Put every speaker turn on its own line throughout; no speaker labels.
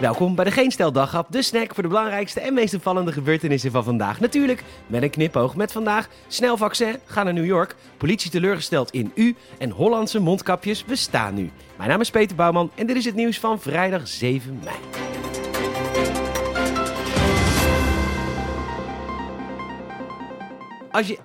Welkom bij de Geen Stel de snack voor de belangrijkste en meest opvallende gebeurtenissen van vandaag. Natuurlijk met een knipoog met vandaag. Snel vaccin, ga naar New York. Politie teleurgesteld in u. En Hollandse mondkapjes bestaan nu. Mijn naam is Peter Bouwman en dit is het nieuws van vrijdag 7 mei. Als je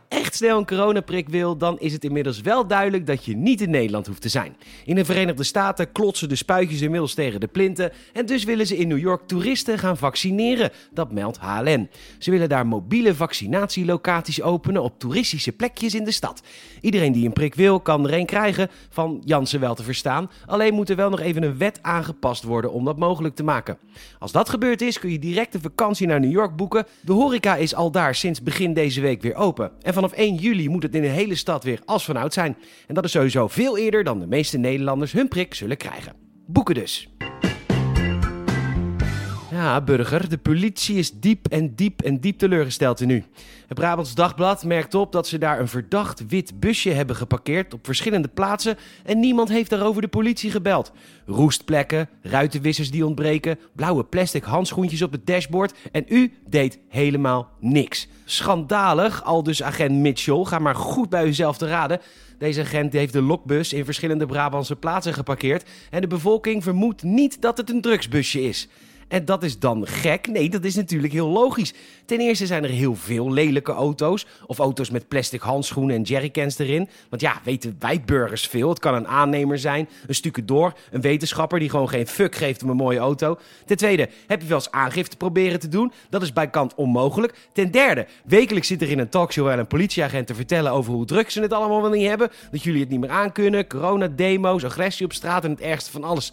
snel een coronaprik wil, dan is het inmiddels wel duidelijk dat je niet in Nederland hoeft te zijn. In de Verenigde Staten klotsen de spuitjes inmiddels tegen de plinten en dus willen ze in New York toeristen gaan vaccineren. Dat meldt HLN. Ze willen daar mobiele vaccinatielocaties openen op toeristische plekjes in de stad. Iedereen die een prik wil, kan er een krijgen, van Jansen wel te verstaan. Alleen moet er wel nog even een wet aangepast worden om dat mogelijk te maken. Als dat gebeurd is, kun je direct een vakantie naar New York boeken. De horeca is al daar sinds begin deze week weer open. En vanaf 1 juli moet het in de hele stad weer als vanouds zijn. En dat is sowieso veel eerder dan de meeste Nederlanders hun prik zullen krijgen. Boeken dus. Ja, burger, de politie is diep en diep en diep teleurgesteld in u. Het Brabants Dagblad merkt op dat ze daar een verdacht wit busje hebben geparkeerd op verschillende plaatsen en niemand heeft daarover de politie gebeld. Roestplekken, ruitenwissers die ontbreken, blauwe plastic handschoentjes op het dashboard en u deed helemaal niks. Schandalig, al dus agent Mitchell, ga maar goed bij uzelf te raden. Deze agent heeft de lokbus in verschillende Brabantse plaatsen geparkeerd en de bevolking vermoedt niet dat het een drugsbusje is. En dat is dan gek? Nee, dat is natuurlijk heel logisch. Ten eerste zijn er heel veel lelijke auto's. Of auto's met plastic handschoenen en jerrycans erin. Want ja, weten wij burgers veel. Het kan een aannemer zijn, een stukje door, een wetenschapper die gewoon geen fuck geeft om een mooie auto. Ten tweede, heb je wel eens aangifte proberen te doen? Dat is bij kant onmogelijk. Ten derde, wekelijks zit er in een talkshow wel een politieagent te vertellen over hoe druk ze het allemaal wel niet hebben. Dat jullie het niet meer aankunnen. Corona-demo's, agressie op straat en het ergste van alles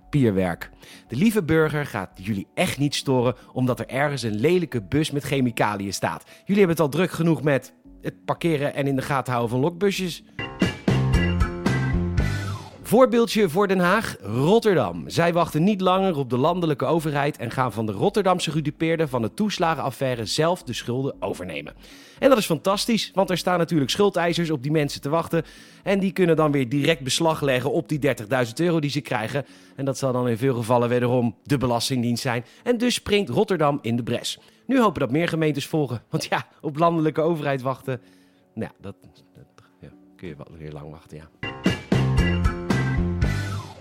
papierwerk. De lieve burger gaat jullie echt niet storen omdat er ergens een lelijke bus met chemicaliën staat. Jullie hebben het al druk genoeg met het parkeren en in de gaten houden van lokbusjes. Voorbeeldje voor Den Haag, Rotterdam. Zij wachten niet langer op de landelijke overheid en gaan van de Rotterdamse gedupeerden van de toeslagenaffaire zelf de schulden overnemen. En dat is fantastisch, want er staan natuurlijk schuldeisers op die mensen te wachten. En die kunnen dan weer direct beslag leggen op die 30.000 euro die ze krijgen. En dat zal dan in veel gevallen wederom de Belastingdienst zijn. En dus springt Rotterdam in de bres. Nu hopen dat meer gemeentes volgen. Want ja, op landelijke overheid wachten, nou, dat, dat ja, kun je wel weer lang wachten, ja.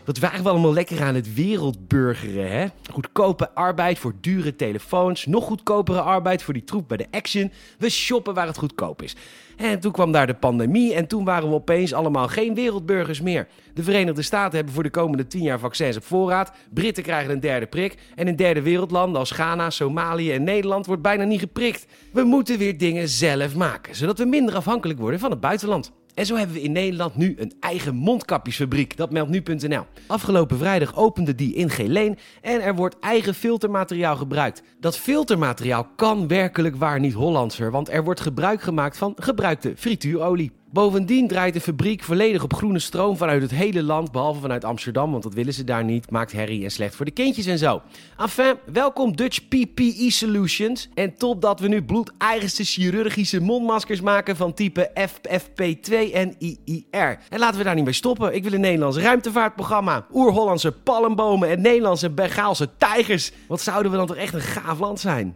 Wat waren we allemaal lekker aan het wereldburgeren, hè? Goedkope arbeid voor dure telefoons, nog goedkopere arbeid voor die troep bij de Action. We shoppen waar het goedkoop is. En toen kwam daar de pandemie en toen waren we opeens allemaal geen wereldburgers meer. De Verenigde Staten hebben voor de komende 10 jaar vaccins op voorraad. Britten krijgen een derde prik. En in derde wereldlanden als Ghana, Somalië en Nederland wordt bijna niet geprikt. We moeten weer dingen zelf maken, zodat we minder afhankelijk worden van het buitenland. En zo hebben we in Nederland nu een eigen mondkapjesfabriek. Dat meldt nu.nl. Afgelopen vrijdag opende die in Geleen en er wordt eigen filtermateriaal gebruikt. Dat filtermateriaal kan werkelijk waar niet Hollandser, want er wordt gebruik gemaakt van gebruikte frituurolie. Bovendien draait de fabriek volledig op groene stroom vanuit het hele land, behalve vanuit Amsterdam, want dat willen ze daar niet. Maakt herrie en slecht voor de kindjes en zo. Enfin, welkom Dutch PPE Solutions. En top dat we nu bloedeigenste chirurgische mondmaskers maken van type FFP2 en IIR. En laten we daar niet mee stoppen. Ik wil een Nederlands ruimtevaartprogramma, oer-Hollandse palmbomen en Nederlandse Bengaalse tijgers. Wat zouden we dan toch echt een gaaf land zijn?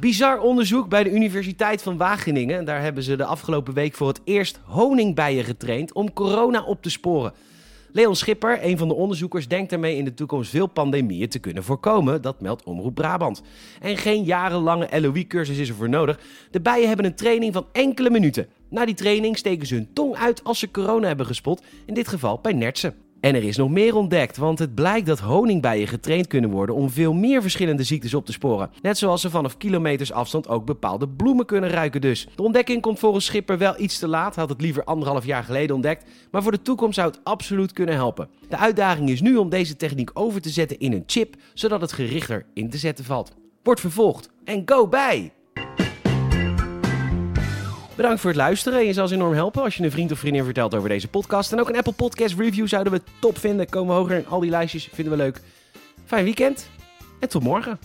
Bizar onderzoek bij de Universiteit van Wageningen. Daar hebben ze de afgelopen week voor het eerst honingbijen getraind om corona op te sporen. Leon Schipper, een van de onderzoekers, denkt ermee in de toekomst veel pandemieën te kunnen voorkomen. Dat meldt Omroep Brabant. En geen jarenlange LOE-cursus is er voor nodig. De bijen hebben een training van enkele minuten. Na die training steken ze hun tong uit als ze corona hebben gespot, in dit geval bij nertsen. En er is nog meer ontdekt, want het blijkt dat honingbijen getraind kunnen worden om veel meer verschillende ziektes op te sporen. Net zoals ze vanaf kilometers afstand ook bepaalde bloemen kunnen ruiken dus. De ontdekking komt volgens Schipper wel iets te laat, had het liever anderhalf jaar geleden ontdekt, maar voor de toekomst zou het absoluut kunnen helpen. De uitdaging is nu om deze techniek over te zetten in een chip, zodat het gerichter in te zetten valt. Wordt vervolgd en go bij! Bedankt voor het luisteren. Je zal ons enorm helpen als je een vriend of vriendin vertelt over deze podcast. En ook een Apple Podcast review zouden we top vinden. Komen we hoger in al die lijstjes. Vinden we leuk. Fijn weekend en tot morgen.